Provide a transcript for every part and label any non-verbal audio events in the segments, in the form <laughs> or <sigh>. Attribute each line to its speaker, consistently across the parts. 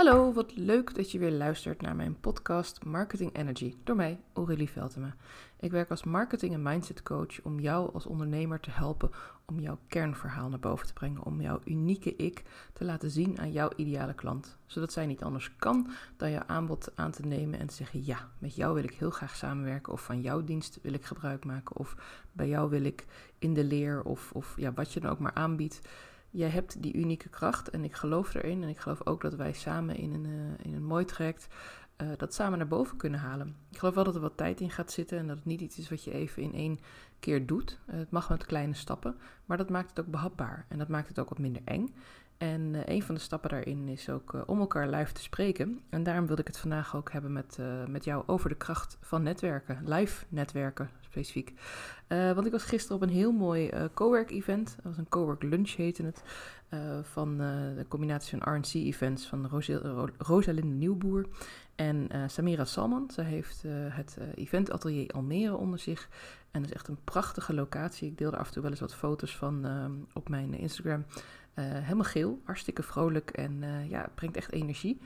Speaker 1: Hallo, wat leuk dat je weer luistert naar mijn podcast Marketing Energy door mij, Aurélie Veltema. Ik werk als marketing en mindset coach om jou als ondernemer te helpen om jouw kernverhaal naar boven te brengen, om jouw unieke ik te laten zien aan jouw ideale klant, zodat zij niet anders kan dan jouw aanbod aan te nemen en te zeggen ja, met jou wil ik heel graag samenwerken of van jouw dienst wil ik gebruik maken of bij jou wil ik in de leer of, of ja, wat je dan ook maar aanbiedt jij hebt die unieke kracht en ik geloof erin. En ik geloof ook dat wij samen in een, uh, in een mooi traject uh, dat samen naar boven kunnen halen. Ik geloof wel dat er wat tijd in gaat zitten en dat het niet iets is wat je even in één keer doet. Uh, het mag met kleine stappen, maar dat maakt het ook behapbaar en dat maakt het ook wat minder eng. En een van de stappen daarin is ook om elkaar live te spreken. En daarom wilde ik het vandaag ook hebben met, met jou over de kracht van netwerken. Live netwerken specifiek. want ik was gisteren op een heel mooi cowork event. Dat was een cowork lunch heette het. van de combinatie van RC events van Ro Rosalinde Nieuwboer en Samira Salman. Zij heeft het event atelier Almere onder zich. En dat is echt een prachtige locatie. Ik deel er af en toe wel eens wat foto's van op mijn Instagram. Helemaal geel, hartstikke vrolijk en ja, het brengt echt energie.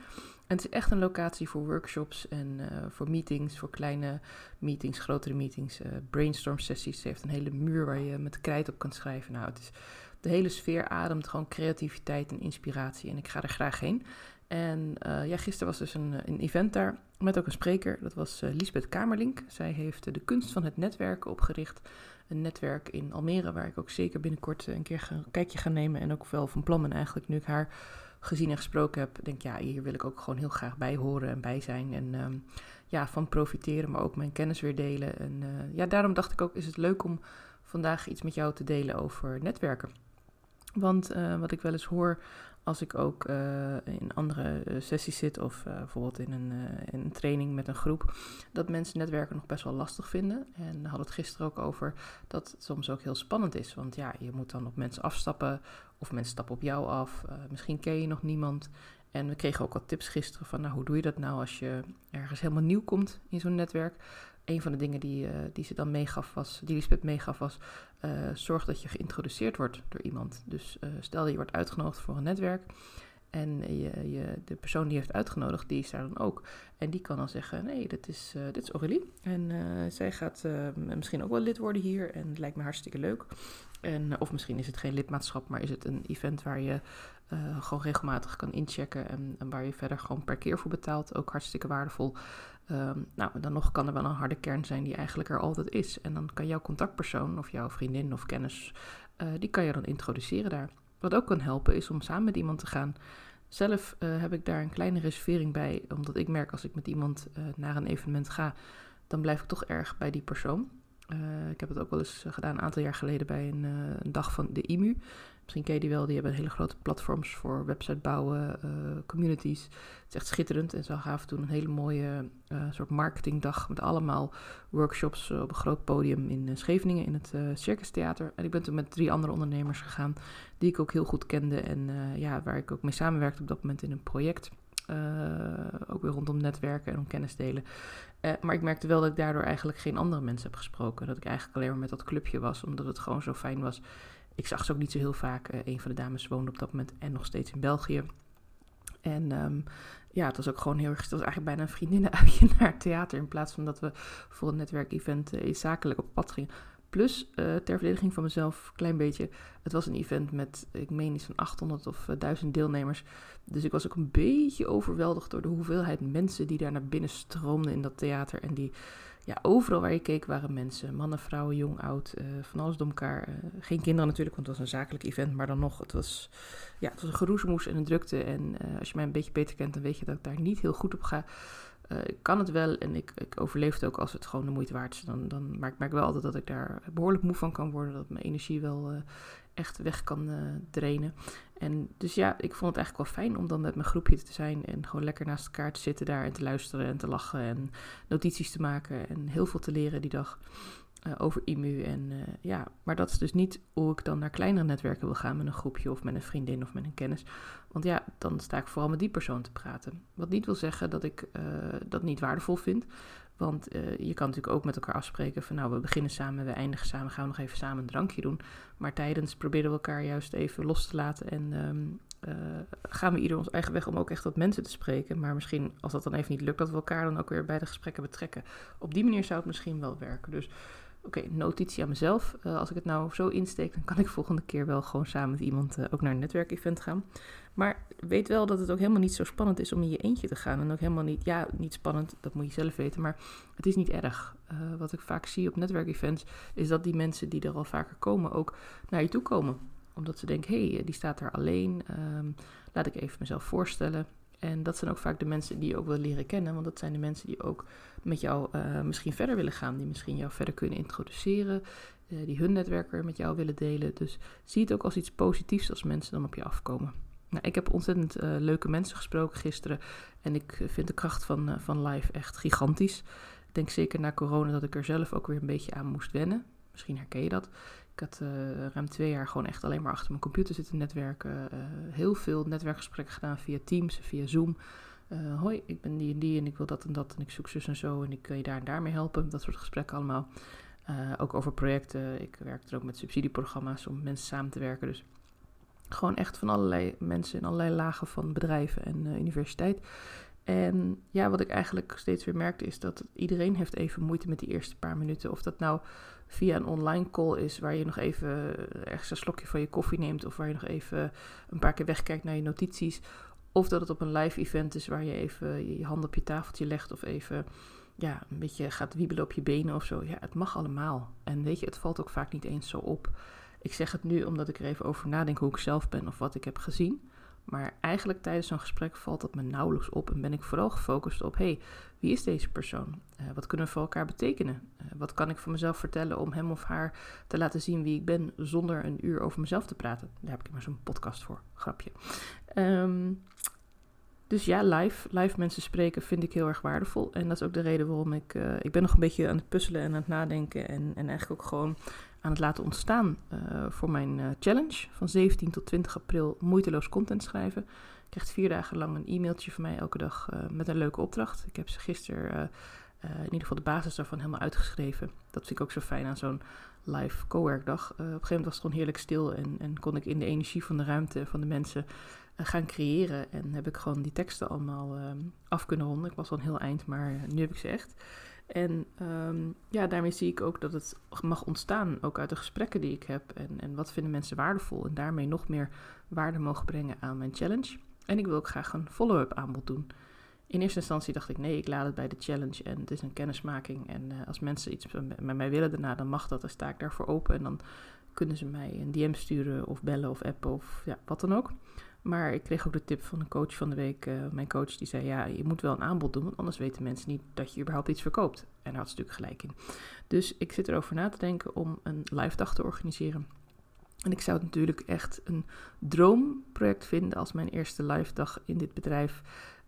Speaker 1: En het is echt een locatie voor workshops en uh, voor meetings, voor kleine meetings, grotere meetings, brainstorm sessies. Ze heeft een hele muur waar je met krijt op kan schrijven. Nou, het is, de hele sfeer ademt gewoon creativiteit en inspiratie en ik ga er graag heen. En ja, gisteren was dus een, een event daar met ook een spreker. Dat was Lisbeth Kamerlink. Zij heeft de kunst van het netwerken opgericht een netwerk in Almere, waar ik ook zeker binnenkort een keer een kijkje ga nemen. En ook wel van plan ben eigenlijk, nu ik haar gezien en gesproken heb, denk ja, hier wil ik ook gewoon heel graag bij horen en bij zijn. En um, ja, van profiteren, maar ook mijn kennis weer delen. En uh, ja, daarom dacht ik ook, is het leuk om vandaag iets met jou te delen over netwerken. Want uh, wat ik wel eens hoor als ik ook uh, in andere sessies zit of uh, bijvoorbeeld in een, in een training met een groep, dat mensen netwerken nog best wel lastig vinden. En we hadden het gisteren ook over dat het soms ook heel spannend is. Want ja, je moet dan op mensen afstappen of mensen stappen op jou af. misschien ken je nog niemand. En we kregen ook wat tips gisteren van, nou, hoe doe je dat nou als je ergens helemaal nieuw komt in zo'n netwerk? Een van de dingen die, uh, die ze dan meegaf was, die Lisbeth meegaf was, uh, zorg dat je geïntroduceerd wordt door iemand. Dus uh, stel je wordt uitgenodigd voor een netwerk en je, je, de persoon die heeft uitgenodigd, die is daar dan ook. En die kan dan zeggen, nee, dit is, dit is Aurélie. En zij gaat misschien ook wel lid worden hier en het lijkt me hartstikke leuk. En, of misschien is het geen lidmaatschap, maar is het een event waar je gewoon regelmatig kan inchecken en, en, waar je verder gewoon per keer voor betaalt. Ook hartstikke waardevol. Um, nou, dan nog kan er wel een harde kern zijn die eigenlijk er altijd is. En dan kan jouw contactpersoon of jouw vriendin of kennis, uh, die kan je dan introduceren daar. Wat ook kan helpen is om samen met iemand te gaan. Zelf uh, heb ik daar een kleine reservering bij, omdat ik merk als ik met iemand uh, naar een evenement ga, dan blijf ik toch erg bij die persoon. ik heb het ook wel eens gedaan een aantal jaar geleden bij een, een dag van de IMU. Misschien ken je die wel, die hebben hele grote platforms voor website bouwen, uh, communities. Het is echt schitterend en ze gaven toen een hele mooie uh, soort marketingdag met allemaal workshops op een groot podium in Scheveningen in het uh, Circus Theater. En ik ben toen met drie andere ondernemers gegaan die ik ook heel goed kende en ja, waar ik ook mee samenwerkte op dat moment in een project. ook weer rondom netwerken en om kennis delen. maar ik merkte wel dat ik daardoor eigenlijk geen andere mensen heb gesproken. Dat ik eigenlijk alleen maar met dat clubje was, omdat het gewoon zo fijn was ik zag ze ook niet zo heel vaak. Uh, een van de dames woonde op dat moment en nog steeds in België. En um, ja, het was ook gewoon heel erg. Het was eigenlijk bijna een vriendinnen-uitje <laughs> naar het theater. In plaats van dat we voor een netwerkevent uh, zakelijk op pad gingen. Plus, uh, ter verdediging van mezelf, klein beetje. Het was een event met, ik meen iets van 800 of 1000 deelnemers. Dus ik was ook een beetje overweldigd door de hoeveelheid mensen die daar naar binnen stroomden in dat theater. En die ja, overal waar je keek waren mensen. Mannen, vrouwen, jong, oud, uh, van alles door elkaar. Uh, geen kinderen natuurlijk, want het was een zakelijk event. Maar dan nog, het was, ja, het was een geroezemoes en een drukte. En uh, als je mij een beetje beter kent, dan weet je dat ik daar niet heel goed op ga. ik kan het wel en ik, ik overleef het ook als het gewoon de moeite waard is. Dan, dan, maar ik merk wel altijd dat ik daar behoorlijk moe van kan worden. Dat mijn energie wel echt weg kan drainen. En dus ja, ik vond het eigenlijk wel fijn om dan met mijn groepje te zijn en gewoon lekker naast elkaar te zitten daar en te luisteren en te lachen en notities te maken en heel veel te leren die dag uh, over IMU. En uh, ja, maar dat is dus niet hoe ik dan naar kleinere netwerken wil gaan met een groepje of met een vriendin of met een kennis. Want ja, dan sta ik vooral met die persoon te praten. Wat niet wil zeggen dat ik uh, dat niet waardevol vind. Want je kan natuurlijk ook met elkaar afspreken van nou, we beginnen samen, we eindigen samen, gaan we nog even samen een drankje doen. Maar tijdens proberen we elkaar juist even los te laten en um, gaan we ieder ons eigen weg om ook echt wat mensen te spreken. Maar misschien, als dat dan even niet lukt, dat we elkaar dan ook weer bij de gesprekken betrekken. Op die manier zou het misschien wel werken. Dus oké, notitie aan mezelf. Uh, als ik het nou zo insteek, dan kan ik volgende keer wel gewoon samen met iemand uh, ook naar een netwerkevent gaan. Maar weet wel dat het ook helemaal niet zo spannend is om in je eentje te gaan. En ook helemaal niet, ja, niet spannend, dat moet je zelf weten. Maar het is niet erg. Uh, wat ik vaak zie op netwerkevents, is dat die mensen die er al vaker komen ook naar je toe komen. Omdat ze denken, hé, hey, die staat daar alleen. Um, laat ik even mezelf voorstellen. En dat zijn ook vaak de mensen die je ook wil leren kennen. Want dat zijn de mensen die ook met jou uh, misschien verder willen gaan. Die misschien jou verder kunnen introduceren. Uh, die hun netwerker met jou willen delen. Dus zie het ook als iets positiefs als mensen dan op je afkomen. Nou, ik heb ontzettend uh, leuke mensen gesproken gisteren. En ik vind de kracht van, van live echt gigantisch. Ik denk zeker na corona dat ik er zelf ook weer een beetje aan moest wennen. Misschien herken je dat. Ik had uh, ruim twee jaar gewoon echt alleen maar achter mijn computer zitten netwerken. Uh, heel veel netwerkgesprekken gedaan via Teams, via Zoom. Uh, hoi, ik ben die en die en ik wil dat en dat en ik zoek zus en zo en ik kan je daar en daarmee helpen. Dat soort gesprekken allemaal. ook over projecten. Ik werk er ook met subsidieprogramma's om mensen samen te werken. Dus gewoon echt van allerlei mensen in allerlei lagen van bedrijven en universiteit. En ja, wat ik eigenlijk steeds weer merkte is dat iedereen heeft even moeite met die eerste paar minuten. Of dat nou via een online call is waar je nog even ergens een slokje van je koffie neemt. Of waar je nog even een paar keer wegkijkt naar je notities. Of dat het op een live event is waar je even je hand op je tafeltje legt. Of even ja, een beetje gaat wiebelen op je benen of zo. Ja, het mag allemaal. En weet je, het valt ook vaak niet eens zo op. Ik zeg het nu omdat ik er even over nadenk hoe ik zelf ben of wat ik heb gezien. Maar eigenlijk tijdens zo'n gesprek valt dat me nauwelijks op en ben ik vooral gefocust op: hey, wie is deze persoon? Uh, wat kunnen we voor elkaar betekenen? Uh, wat kan ik van mezelf vertellen om hem of haar te laten zien wie ik ben zonder een uur over mezelf te praten? Daar heb ik maar zo'n podcast voor, grapje. Um, dus ja, live, live mensen spreken vind ik heel erg waardevol. En dat is ook de reden waarom ik. Uh, ik ben nog een beetje aan het puzzelen en aan het nadenken. En, en eigenlijk ook gewoon aan het laten ontstaan uh, voor mijn uh, challenge van 17 tot 20 april moeiteloos content schrijven. Je krijgt vier dagen lang een e-mailtje van mij elke dag uh, met een leuke opdracht. Ik heb ze gisteren in ieder geval de basis daarvan helemaal uitgeschreven. Dat vind ik ook zo fijn aan zo'n live co-workdag. op een gegeven moment was het gewoon heerlijk stil en, en kon ik in de energie van de ruimte van de mensen gaan creëren. En heb ik gewoon die teksten allemaal af kunnen ronden. Ik was al een heel eind, maar nu heb ik ze echt. En um, ja, daarmee zie ik ook dat het mag ontstaan, ook uit de gesprekken die ik heb. En, en wat vinden mensen waardevol? En daarmee nog meer waarde mogen brengen aan mijn challenge. En ik wil ook graag een follow-up aanbod doen. In eerste instantie dacht ik, nee, ik laat het bij de challenge en het is een kennismaking. En uh, als mensen iets met mij willen daarna, dan mag dat. Dan sta ik daarvoor open en dan kunnen ze mij een DM sturen of bellen of appen of ja, wat dan ook. Maar ik kreeg ook de tip van een coach van de week, uh, mijn coach, die zei: Ja, je moet wel een aanbod doen, want anders weten mensen niet dat je überhaupt iets verkoopt. En daar had ze natuurlijk gelijk in. Dus ik zit erover na te denken om een live dag te organiseren. En ik zou het natuurlijk echt een droomproject vinden als mijn eerste live dag in dit bedrijf.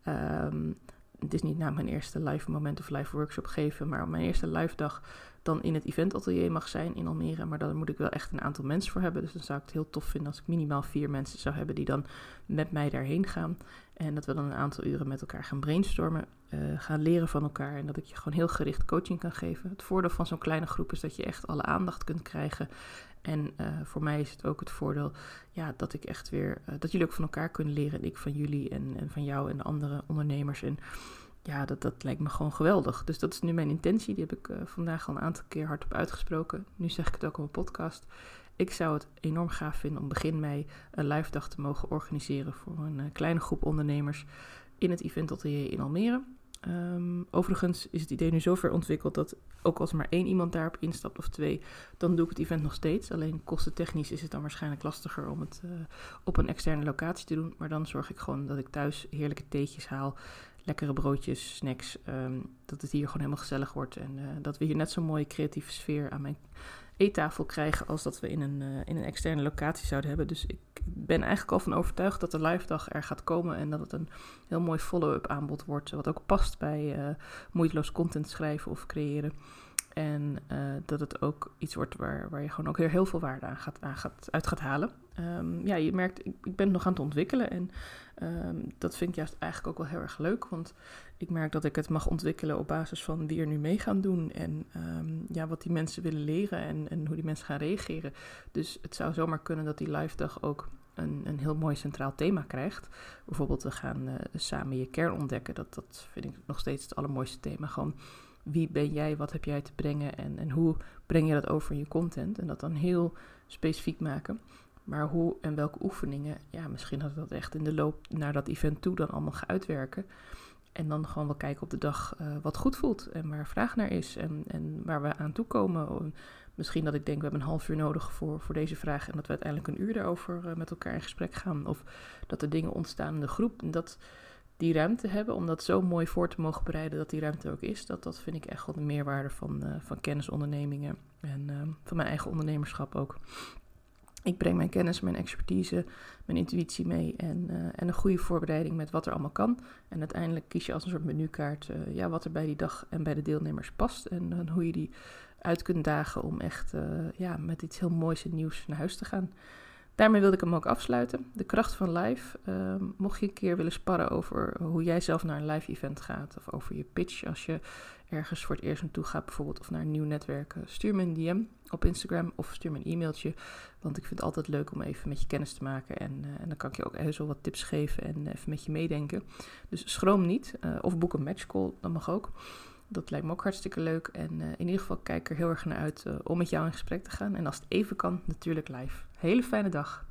Speaker 1: Um, het is niet na mijn eerste live moment of live workshop geven, maar mijn eerste live dag dan in het eventatelier mag zijn in Almere. Maar daar moet ik wel echt een aantal mensen voor hebben. Dus dan zou ik het heel tof vinden als ik minimaal vier mensen zou hebben die dan met mij daarheen gaan. En dat we dan een aantal uren met elkaar gaan brainstormen, uh, gaan leren van elkaar. En dat ik je gewoon heel gericht coaching kan geven. Het voordeel van zo'n kleine groep is dat je echt alle aandacht kunt krijgen. En uh, voor mij is het ook het voordeel ja, dat ik echt weer, uh, dat jullie ook van elkaar kunnen leren. En ik van jullie en, en van jou en de andere ondernemers. En ja, dat, dat lijkt me gewoon geweldig. Dus dat is nu mijn intentie. Die heb ik uh, vandaag al een aantal keer hardop uitgesproken. Nu zeg ik het ook op mijn podcast. Ik zou het enorm gaaf vinden om begin mei een live dag te mogen organiseren voor een uh, kleine groep ondernemers in het event atelier in Almere. Um, overigens is het idee nu zover ontwikkeld dat ook als maar één iemand daarop instapt of twee, dan doe ik het event nog steeds. Alleen kostentechnisch is het dan waarschijnlijk lastiger om het uh, op een externe locatie te doen. Maar dan zorg ik gewoon dat ik thuis heerlijke theetjes haal lekkere broodjes, snacks. Um, dat het hier gewoon helemaal gezellig wordt. En uh, dat we hier net zo'n mooie creatieve sfeer aan mijn eettafel krijgen als dat we in een, uh, in een externe locatie zouden hebben. Dus ik ben eigenlijk al van overtuigd dat de live dag er gaat komen en dat het een heel mooi follow-up aanbod wordt. Wat ook past bij uh, moeiteloos content schrijven of creëren. En uh, dat het ook iets wordt waar, waar je gewoon ook weer heel veel waarde aan gaat, aan gaat, uit gaat halen. Um, ja, je merkt, ik, ik, ben nog aan het ontwikkelen. En um, dat vind ik juist eigenlijk ook wel heel erg leuk. Want ik merk dat ik het mag ontwikkelen op basis van wie er nu mee gaan doen. En um, ja, wat die mensen willen leren en, en hoe die mensen gaan reageren. Dus het zou zomaar kunnen dat die live dag ook een, een heel mooi centraal thema krijgt. Bijvoorbeeld, we gaan samen je kern ontdekken. Dat, dat vind ik nog steeds het allermooiste thema. Gewoon wie ben jij, wat heb jij te brengen en, en hoe breng je dat over in je content. En dat dan heel specifiek maken. Maar hoe en welke oefeningen, ja, misschien had ik dat echt in de loop naar dat event toe dan allemaal gaan uitwerken. En dan gewoon wel kijken op de dag uh, wat goed voelt en waar vraag naar is en, en waar we aan toe komen. Misschien dat ik denk, we hebben een half uur nodig voor, voor deze vraag en dat we uiteindelijk een uur daarover uh, met elkaar in gesprek gaan. Of dat er dingen ontstaan in de groep. En dat die ruimte hebben, om dat zo mooi voor te mogen bereiden dat die ruimte ook is, dat, dat vind ik echt wel de meerwaarde van, uh, van kennisondernemingen en van mijn eigen ondernemerschap ook. Ik breng mijn kennis, mijn expertise, mijn intuïtie mee en, uh, en een goede voorbereiding met wat er allemaal kan. En uiteindelijk kies je als een soort menukaart uh, ja, wat er bij die dag en bij de deelnemers past. En, hoe je die uit kunt dagen om echt ja, met iets heel moois en nieuws naar huis te gaan. Daarmee wilde ik hem ook afsluiten. De kracht van live. Ehm, mocht je een keer willen sparren over hoe jij zelf naar een live event gaat. Of over je pitch als je ergens voor het eerst naartoe gaat bijvoorbeeld. Of naar een nieuw netwerk. Stuur me een DM op Instagram of stuur me een e-mailtje. Want ik vind het altijd leuk om even met je kennis te maken. En, uh, en dan kan ik je ook heus wel wat tips geven en even met je meedenken. Dus schroom niet. Uh, of boek een matchcall, dat mag ook. Dat lijkt me ook hartstikke leuk. En uh, in ieder geval kijk er heel erg naar uit om met jou in gesprek te gaan. En als het even kan, natuurlijk live. Hele fijne dag.